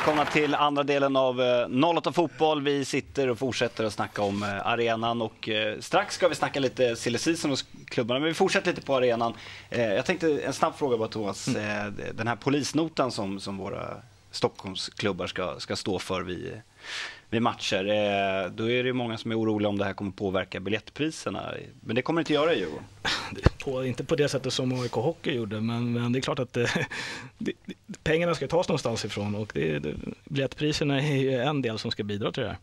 välkomna till andra delen av eh, 08 Fotboll. Vi sitter och fortsätter att snacka om eh, arenan och eh, strax ska vi snacka lite silly hos klubbarna. Men vi fortsätter lite på arenan. Eh, jag tänkte en snabb fråga bara Thomas. Eh, den här polisnotan som, som våra Stockholmsklubbar ska, ska stå för vid, vid matcher. Eh, då är det många som är oroliga om det här kommer påverka biljettpriserna. Men det kommer det inte göra i Djurgården. På, inte på det sättet som AIK Hockey gjorde, men, men det är klart att det, det, pengarna ska tas någonstans ifrån och det, det, biljettpriserna är ju en del som ska bidra till det här.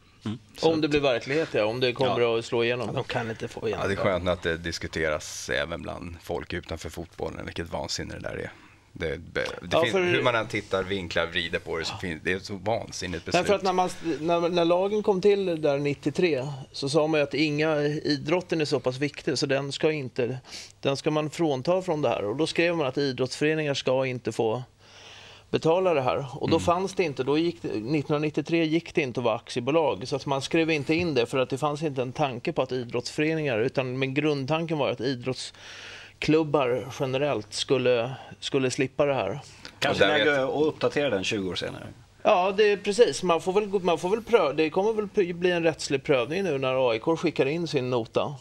Om det blir verklighet, ja. Om det kommer att slå igenom. De kan inte få Ja, igenom det är skönt att det diskuteras även bland folk utanför fotbollen, vilket vansinne det där är. Det, det Ja, finns, för- Hur man än tittar, vinklar, vrider på det, så finns, det är ett så vansinnigt beslut. Nej, för att när, man, när, när lagen kom till där 93 så sa man ju att inga, idrotten är så pass viktig så den ska, inte, den ska man frånta från det här. Och då skrev man att idrottsföreningar ska inte få betala det här. Och då fanns det inte, då gick, det- 1993 gick det inte att vara aktiebolag. Så att man skrev inte in det för att det fanns inte en tanke på att idrottsföreningar, utan men grundtanken var att idrottsklubbar generellt skulle, skulle slippa det här. Kanske läge att uppdatera den 20 år senare. Ja, det är precis. Man får väl, man får väl pröva. Det kommer väl bli en rättslig prövning nu när AIK skickar in sin nota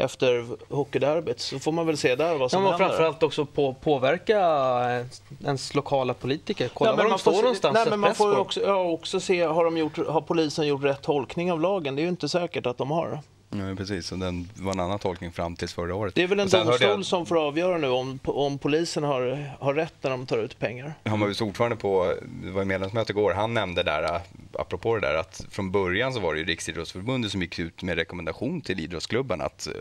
efter hockeyderbyt. Så får man väl se där vad Ja, som men händer. framförallt också på, påverka eh, ens lokala politiker. Kolla var men de man står får se- någonstans. Nej, men man får också, ja, också se, har, de gjort, har polisen gjort rätt tolkning av lagen? Det är ju inte säkert att de har. Ja, precis. Och den var en annan tolkning fram tills förra året. Det är väl en domstol jag- som får avgöra nu om, om polisen har, har rätt när de tar ut pengar. Hammarbys ordförande på, det var medlemsmöte igår, han nämnde där, äh, apropå det där, att från början så var det ju Riksidrottsförbundet som gick ut med rekommendation till idrottsklubbarna att eh,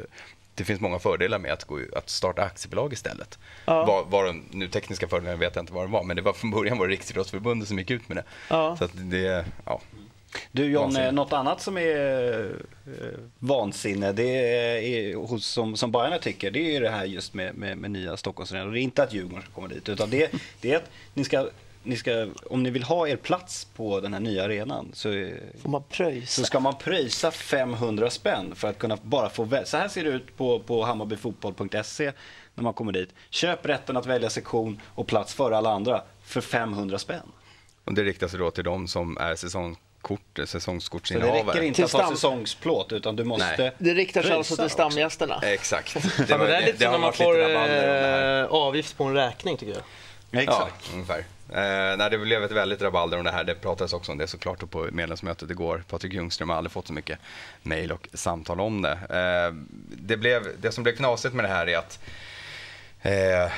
det finns många fördelar med att, gå, att starta aktiebolag istället. Ja. Var, var de, nu tekniska fördelar vet jag inte vad det var, men det var från början var det Riksidrottsförbundet som gick ut med det. Ja. Så det, ja. Du John, Vansinne. eh, något annat som är eh, vansinne, det är, hos, som, som Bajarna tycker, det är ju det här just med, med, med nya Stockholmsarenan. Och det är inte att Djurgården ska komma dit, utan det, det är att ni ska, ni ska, om ni vill ha er plats på den här nya arenan så, Får man pröjsa? så ska man pröjsa 500 spänn för att kunna bara få välja. Så här ser det ut på, på hammarbyfotboll.se när man kommer dit. Köp rätten att välja sektion och plats före alla andra för 500 spänn. Och det riktar sig då till de som är säsongskort, Så det säsongskortsinnehavare. räcker inte att ha säsongsplåt utan du måste Nej. Det riktar sig alltså till också. stamgästerna? Exakt. Ja, men det är lite som när man får det eh, avgift på en räkning tycker jag. Ja, exakt. Ja, ungefär. Eh, nej, det blev ett väldigt rabalder om det här. Det pratades också om det såklart på medlemsmötet igår. Patrik Ljungström har aldrig fått så mycket mejl och samtal om det. Eh, det, blev, det som blev knasigt med det här är att Eh,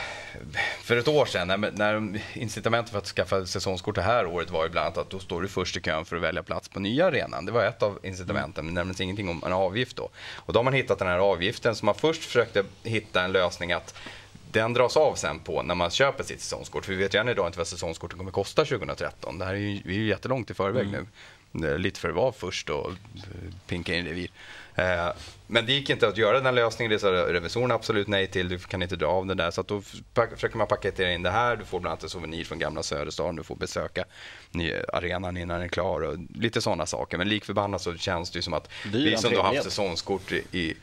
för ett år sedan, när, när incitamentet för att skaffa säsongskort det här året var ju bland annat att då står du först i kön för att välja plats på nya arenan. Det var ett av incitamenten, men nämndes ingenting om en avgift då. Och då har man hittat den här avgiften, så man först försökte hitta en lösning att den dras av sen på när man köper sitt säsongskort. För vi vet ju än idag inte vad säsongskorten kommer kosta 2013. Det här är ju, vi är ju jättelångt i förväg nu. Är Lite för att vara först och eh, pinka in revir. Eh, men det gick inte att göra den lösningen. Det sa revisorerna absolut nej till. Du kan inte dra av det där. Så att då försöker man paketera in det här. Du får bland annat en souvenir från gamla Söderstaden. Du får besöka arenan innan den är klar och lite sådana saker. Men lik förbannat så känns det ju som att Dyr vi som då haft säsongskort i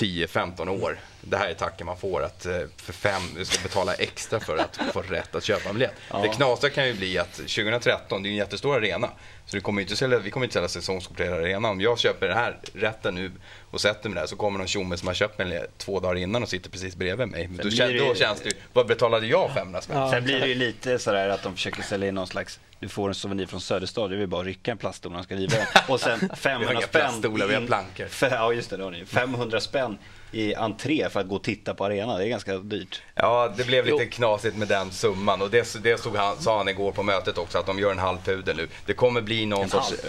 10-15 år. Det här är tacken man får att eh, för fem, du ska betala extra för att få rätt att köpa en biljett. Det knasiga kan ju bli att 2013, det är en jättestor arena. Så det kommer inte sälja, vi kommer inte sälja säsongskort hela arenan. Om jag köper den här rätten nu och sätter mig där så kommer någon tjomme som har köpt mig två dagar innan och sitter precis bredvid mig. Då, blir kän, det då känns det ju, vad betalade jag 500 spänn? Sen blir det ju lite sådär att de försöker sälja in någon slags, du får en souvenir från Söderstad, det är bara att rycka en plaststol när de ska riva den. Och sen 500 inga spänn. plaststolar, vi har plankor. Ja just det, det har ni. 500 spänn i entré för att gå och titta på arenan, det är ganska dyrt. Ja, det blev lite Jo. knasigt med den summan och det, det stod han, sa han igår på mötet också att de gör en halv pudel nu. Det kommer bli någon En sorts... halv?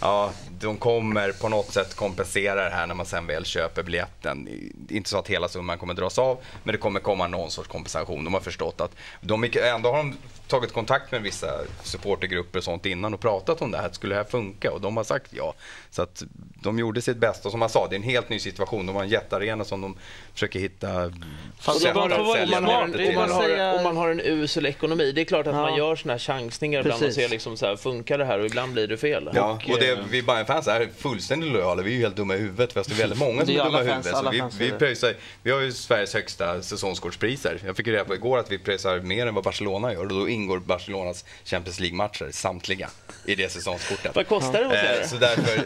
Ja, de kommer på något sätt kompensera det här när man sen väl köper biljetten. Inte så att hela summan kommer dras av, men det kommer komma någon sorts kompensation. De har förstått att de ändå har de tagit kontakt med vissa supportergrupper och sånt innan och pratat om det här. Skulle det här funka? Och de har sagt ja. Så att de gjorde sitt bästa. Och som han sa, det är en helt ny situation. De har en jättearena som de försöker hitta Fast sätt man, har en, biljetter om, man har, säga- om man har en usel ekonomi, det är klart att Ja. man gör såna här chansningar ibland och ser liksom så här, funkar det här och ibland blir det fel. Ja, Och, och det, eh, vi Bayern-fans är fullständigt lojala. Vi är ju helt dumma i huvudet. Fast det är väldigt många som är är dumma i huvudet. fans, Så vi, fans vi, pröjsar, vi har ju Sveriges högsta säsongskortspriser. Jag fick ju reda på igår att vi pröjsar mer än vad Barcelona gör. Och då ingår Barcelonas Champions League-matcher, samtliga, i det säsongskortet. Vad kostar det att se Eh, det? så därför,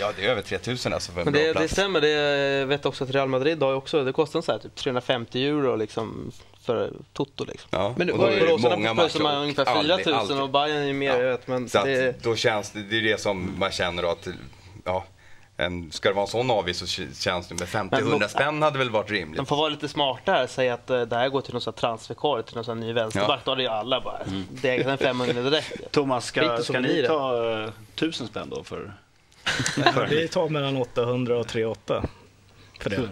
ja det är över 3000 alltså för en Men bra det, det plats. stämmer, det, jag vet också att Real Madrid har också, det kostar så här, typ 350 euro liksom för Toto liksom. Ja, Men och då är- det många matcher. man och ungefär aldrig- 4000 aldrig- och Bayern är mer, Ja. jag vet, men Så att det, då känns det, det är det som man känner att, ja, en, ska det vara en sån avgift så känns det med 50-100 Men- spänn hade väl varit rimligt. de får vara lite smarta här, säga att eh, det här går till någon transferkorg, till någon ny vänsterback. Ja. Då hade ju alla bara degat en 500 direkt. Thomas, ska, ska det ni ta uh, tusen spänn då för, Vi tar mellan 800 och 3 för det.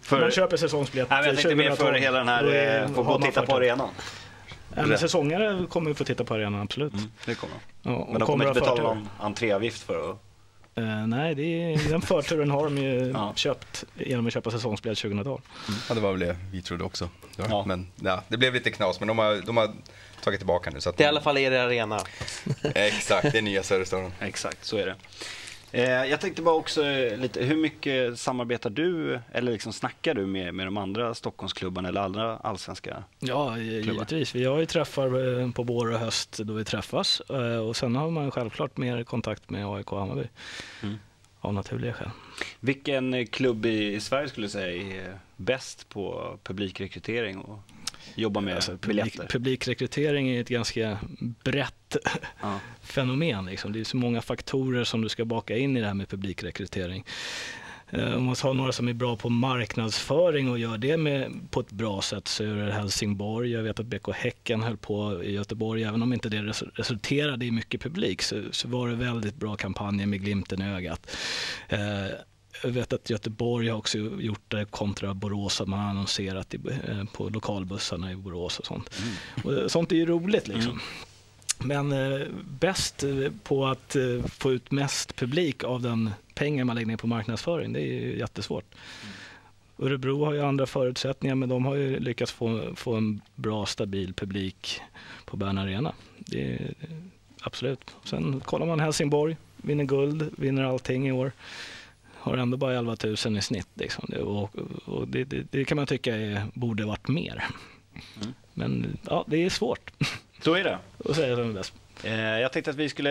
för Man köper säsongsbiljett Nej, men jag tänkte mer för 2012. hela den här, eh, få gå och titta på arenan. Ja, men säsongare kommer få titta på arenan, absolut. Det kommer Ja, och Mm. Men de kommer inte betala någon entréavgift för att... Eh, nej, det är, den förturen har de ju Ja. köpt genom att köpa säsongsbiljett 2012. Ja, det var väl det vi trodde också. Ja. Ja. Men ja, det blev lite knas, men de har, de har tagit tillbaka nu. Så att Det är i alla fall er arena. Exakt, det är nya Söderstaden. Exakt, så är det. Eh, jag tänkte bara också eh, lite, hur mycket samarbetar du eller liksom snackar du med, med de andra Stockholmsklubbarna eller andra allsvenska? Ja, givetvis. Vi har ju träffar eh, på vår och höst då vi träffas och sen har man självklart mer kontakt med AIK och Hammarby. Mm. Av naturliga skäl. Vilken klubb i, i Sverige skulle du säga är bäst på publikrekrytering och jobba med Alltså, biljetter? publik, publikrekrytering är ett ganska brett Ja. fenomen. Liksom. Det är så många faktorer som du ska baka in i det här med publikrekrytering. Eh, Om man tar några som är bra på marknadsföring och gör det med, på ett bra sätt så är det Helsingborg. Jag vet att BK Häcken höll på i Göteborg. Även om inte det resu- resulterade i mycket publik så, så var det väldigt bra kampanjer med glimten i ögat. Eh, jag vet att Göteborg har också gjort det kontra Borås, att man har annonserat i, eh, på lokalbussarna i Borås och sånt. Och sånt är ju roligt liksom. Men eh, bäst eh, på att eh, få ut mest publik av den pengar man lägger ner på marknadsföring, det är ju jättesvårt. Örebro har ju andra förutsättningar men de har ju lyckats få, få en bra stabil publik på Bern Arena. Det är, absolut. Sen kollar man Helsingborg, vinner guld, vinner allting i år. Har ändå bara 11 000 i snitt. Liksom. Och, och det, det, det kan man tycka är, borde varit mer. Mm. Men ja, det är svårt Så är det. att säga som bäst. Eh, jag tänkte att vi skulle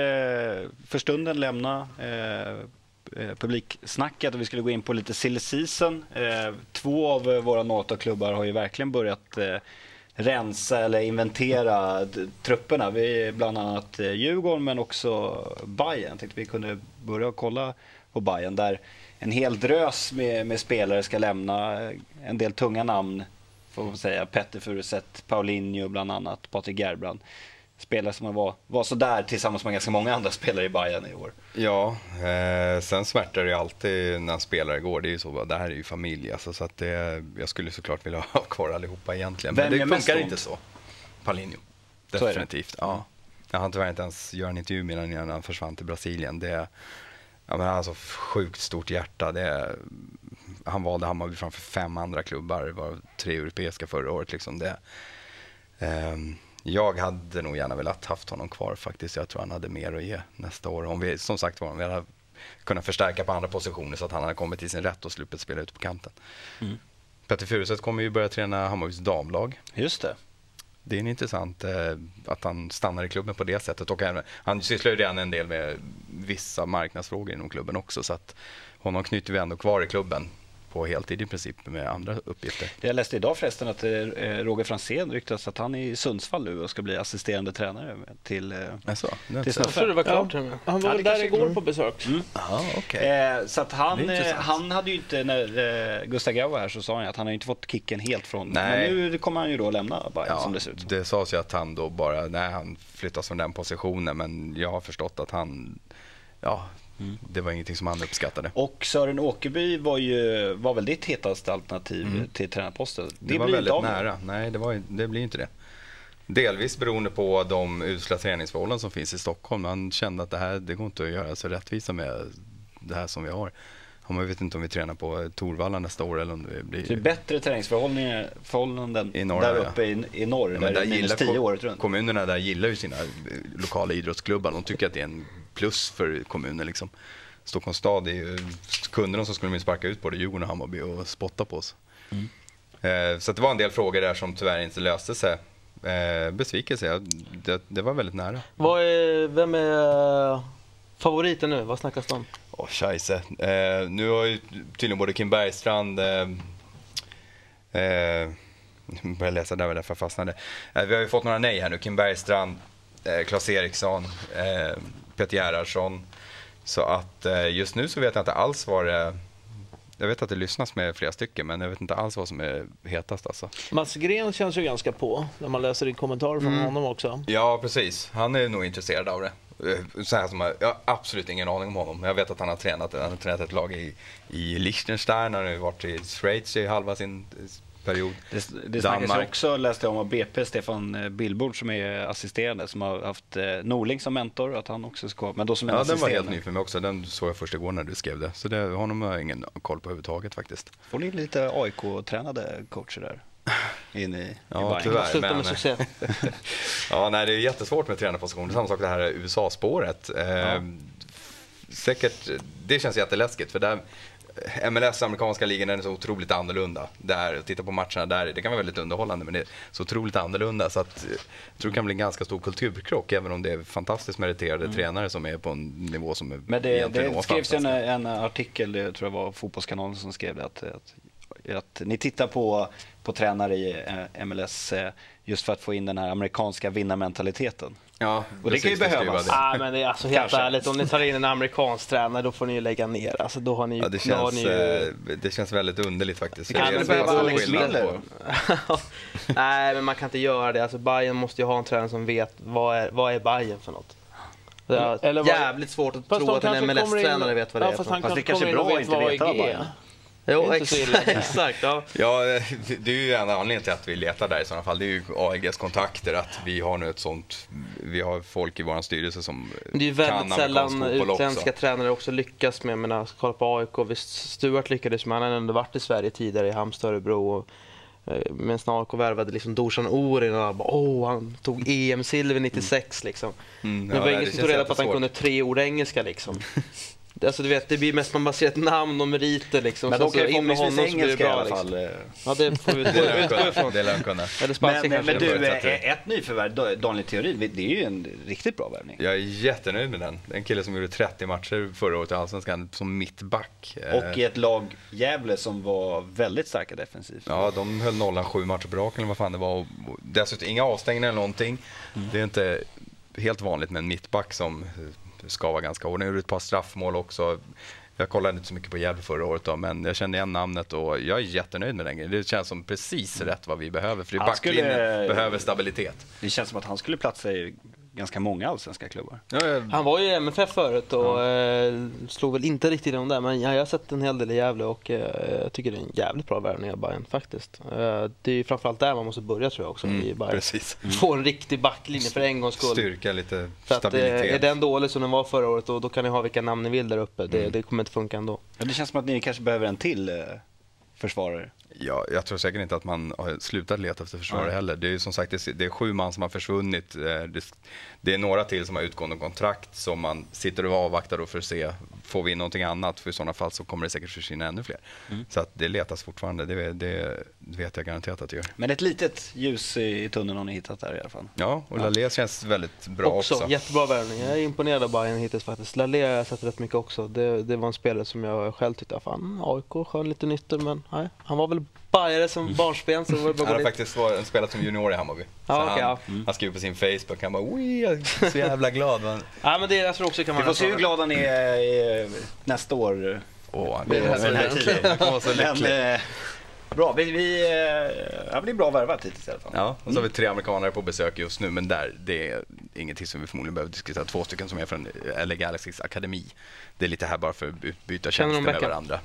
för stunden lämna eh, eh, publiksnacket och vi skulle gå in på lite silly season. Eh, två av våra NATO-klubbar har ju verkligen börjat eh, rensa eller inventera trupperna. Vi bland annat Djurgården men också Bayern. Jag tänkte vi kunde börja kolla på Bayern där en hel drös med, med spelare ska lämna. eh, En del tunga namn får man säga. Petter Furuset, Paulinho bland annat, Patrik Gerbrand. Spelare som var, var sådär tillsammans med ganska många andra spelare i Bayern i år. Ja, eh, sen smärtar det ju alltid när spelare går. Det är ju så, det här är ju familj alltså, så att det, jag skulle såklart vilja ha kvar allihopa egentligen. Vem Men det funkar ont? inte så. Paulinho. Så. Definitivt. Ja. Jag hann tyvärr inte ens göra en intervju med honom innan han försvann till Brasilien. Det, ja, men så sjukt stort hjärta. Det, han valde Hammarby framför fem andra klubbar, det var tre europeiska förra året. Liksom det, ehm, jag hade nog gärna velat haft honom kvar faktiskt. Jag tror han hade mer att ge nästa år. Om vi, som sagt var, om vi hade kunnat förstärka på andra positioner så att han hade kommit till sin rätt och sluppit spela ute på kanten. Mm. Petter Furuset kommer ju börja träna Hammarbys damlag. Just det. Det är en intressant eh, att han stannar i klubben på det sättet. Och även, han sysslar ju redan en del med vissa marknadsfrågor inom klubben också. Så att honom knyter vi ändå kvar i klubben på heltid i princip med andra uppgifter. Jag läste idag förresten att eh, Roger Fransén ryktas att han är i Sundsvall nu och ska bli assisterande tränare till, Alltså, till inte- Jag tror det var klart. Ja. Han var Ja, där igår på besök. Ja, okej. Eh, så att han, eh, han hade ju inte, när eh, Gustav Grau var här så sa han att han har inte fått kicken helt från, Nej. men nu kommer han ju då lämna Bayern som det ser ut som. det sades ju att han då bara, nej han flyttas från den positionen men jag har förstått att han, ja, Mm. det var ingenting som han uppskattade. Och Sören Åkerby var ju, var väl ditt hetaste alternativ Mm. till tränarposten? Det, var blir väldigt av nära. Nej, det, var, det blir inte det. Delvis beroende på de usla träningsförhållanden som finns i Stockholm. Han kände att det här det går inte att göra så rättvisa med det här som vi har. Man vet inte om vi tränar på Torvalla nästa år eller om det Så det är blir... bättre terrängsförhållanden I norr, där uppe i, i norr, Ja, där men det är minus gillar 10 ko- året runt. Kommunerna där gillar ju sina lokala idrottsklubbar. De tycker att det är en plus för kommunen. Liksom. Stockholms stad är ju... Kunde de så skulle de sparka ut både Djurgården och Hammarby och spotta på oss. Mm. Eh, så det var en del frågor där som tyvärr inte löste sig. Eh, besvikelse, det, det var väldigt nära. Vad är, vem är eh, favoriten nu? Vad snackas det om? Åh, scheisse. Eh, nu har ju tydligen både Kim Bergstrand... Eh, eh, jag läsa där, var därför jag fastnade. Eh, vi har ju fått några nej här nu. Kim Bergstrand, eh, Claes Eriksson, Peter Gerhardsson. Så att eh, just nu så vet jag inte alls vad det... Jag vet att det lyssnas med flera stycken, men jag vet inte alls vad som är hetast alltså. Mats Gren känns ju ganska på när man läser i kommentarer från honom också. Ja, precis. Han är nog intresserad av det. Eh, Så här som, jag jag har absolut ingen aning om honom. Jag vet att han har tränat, han har tränat ett lag i, i Liechtenstein, han har varit i Schweiz i halva sin period. Det, det snackas också, läste jag om, av BP, Stefan eh, Billbord som är assisterande, som har haft eh, Norling som mentor, att han också ska, men då som en Ja, den var helt ny för mig också. Den såg jag först igår när du skrev det. Så det, honom har jag ingen koll på överhuvudtaget faktiskt. Får ni lite AIK-tränade coacher där? In i, i Ja, Bayern? tyvärr. Sluta men- med succé. Ja, nej, det är jättesvårt med tränarposition. Samma sak det här USA-spåret. Eh, Säkert, det känns jätteläskigt för där MLS, amerikanska ligan, den är så otroligt annorlunda. Där, titta på matcherna där, det kan vara väldigt underhållande men det är så otroligt annorlunda så att eh, jag tror det kan bli en ganska stor kulturkrock även om det är fantastiskt meriterade tränare som är på en nivå som är Mm. Men det, det skrevs en, en artikel, det tror jag var Fotbollskanalen som skrev det, att, att, att ni tittar på, på tränare i eh, MLS eh, just för att få in den här amerikanska vinnarmentaliteten. Ja, Och det kan ju behövas. det. Ah, men det är alltså helt Kanske. ärligt, om ni tar in en amerikansk tränare då får ni ju lägga ner. Alltså, då har ni, Ja, det, då har känns, ni ju... eh, det känns väldigt underligt faktiskt. Det kan pass behöva Alex Miller? Nej, men man kan inte göra det. Alltså, Bayern måste ju ha en tränare som vet vad är, vad är Bayern för något. Det är Eller vad- jävligt svårt att Fast tro att en MLS-tränare vet vad det ja, är fast för han. Fast det kanske är bra att inte veta vad Bayern. Jo, exakt. Ja. Ja, eh, det- är ju en anledning till att vi letar där i sådana fall. Det är ju AIGs kontakter, att vi har nu ett sånt, vi har folk i vår styrelse som Det är ju kan väldigt sällan utländska också. tränare också lyckas med, jag menar, kolla på AIK, visst Stuart lyckades men han har ändå varit i Sverige tidigare i Halmstad, Örebro och eh, Medan AIK värvade liksom Dusan Orin och bara åh, han tog EM-silver 96 liksom. Mm, Men ja, det var ingen som tog reda på att han kunde tre ord engelska liksom. Det- Alltså du vet, det blir mest man bara ser ett namn och meriter liksom. Men de kan ju förhoppningsvis engelska i bra alla liksom. fall. eh. Ja, det får vi utgå ifrån. Det lär kunna. Eller spanska Men, men du, eh, ett nyförvärv, Da- Daniel Theorin, det är ju en riktigt bra värvning. Jag är jättenöjd med den. En kille som gjorde 30 matcher förra året i Allsvenskan som mittback. Och i ett lag, Gävle, som var väldigt starka defensivt. Ja, de höll nollan sju matcher på raken eller vad fan det var. Och dessutom inga avstängningar eller någonting. Mm. Det är inte helt vanligt med en mittback som ska vara ganska hård. Han gjorde ett par straffmål också. Jag kollade inte så mycket på Gävle förra året då, men jag kände igen namnet och jag är jättenöjd med den grejen. Det känns som precis rätt vad vi behöver. För Han skulle- backlinjen behöver stabilitet. Det känns som att han skulle platsa i ganska många allsvenska klubbar. Ja, Han var ju i MFF förut och eh, slog väl inte riktigt igenom där men jag, jag har sett en hel del i Gävle och eh, jag tycker det är en jävligt bra värvning av Bayern faktiskt. Eh, det är ju framförallt där man måste börja tror jag också i Bayern. precis. Få en riktig backlinje för en gångs skull. Styrka, lite För att, stabilitet. är den dålig som den var förra året då, då kan ni ha vilka namn ni vill där uppe. Det, det kommer inte funka ändå. Ja, det känns som att ni kanske behöver en till försvarare. Ja, jag tror säkert inte att man har slutat leta efter försvarare Nej. heller. Det är ju som sagt det är, sju man som har försvunnit. Eh, Det, det är några till som har utgående kontrakt som man sitter och avvaktar för att se, får vi in någonting annat? För i sådana fall så kommer det säkert försvinna ännu fler. Mm. Så att det letas fortfarande, det, det vet jag garanterat att det gör. Men ett litet ljus i tunneln har ni hittat där i alla fall. Ja, och Lalé känns väldigt bra också. också, jättebra värvning. Jag är imponerad av Bayern hittills faktiskt. Lalé har jag sett rätt mycket också. Det, det var en spelare som jag själv tyckte, fan AIK, skön lite nytter men nej. Han var väl Bajare som barnsben så var det bara Han har faktiskt varit, spelat som junior i Hammarby. Så okej, han, ja. han skriver på sin Facebook, han bara jag är så jävla glad. Man, Ja men det jag tror också kan Vi vara får se hur glada ni är eh, nästa år. Åh, han. Han kommer vara så Men, lycklig. eh, bra, vi, vi, eh, ja, är bra värvat hittills i alla fall. Ja, och så har vi tre amerikanare på besök just nu, men där, det är ingenting som vi förmodligen behöver diskutera. Två stycken som är från LA Galaxys akademi. Det är lite här bara för att utbyta tjänster med varandra.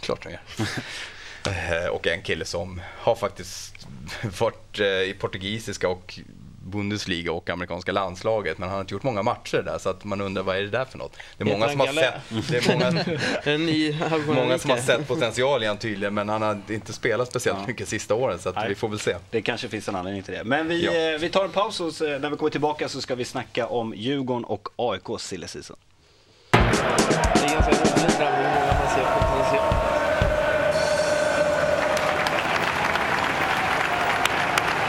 Klart de gör. Eh, och en kille som har faktiskt varit eh, i portugisiska och Bundesliga och amerikanska landslaget, men han har inte gjort många matcher där, så att man undrar vad är det där för något? Det är många som har sett, det är många, många som har sett potential i han tydligen, men han har inte spelat speciellt Ja. mycket sista åren, så vi får väl se. Det kanske finns en anledning till det. Men vi, Ja. eh, vi tar en paus och när vi kommer tillbaka så ska vi snacka om Djurgården och AIKs silly season.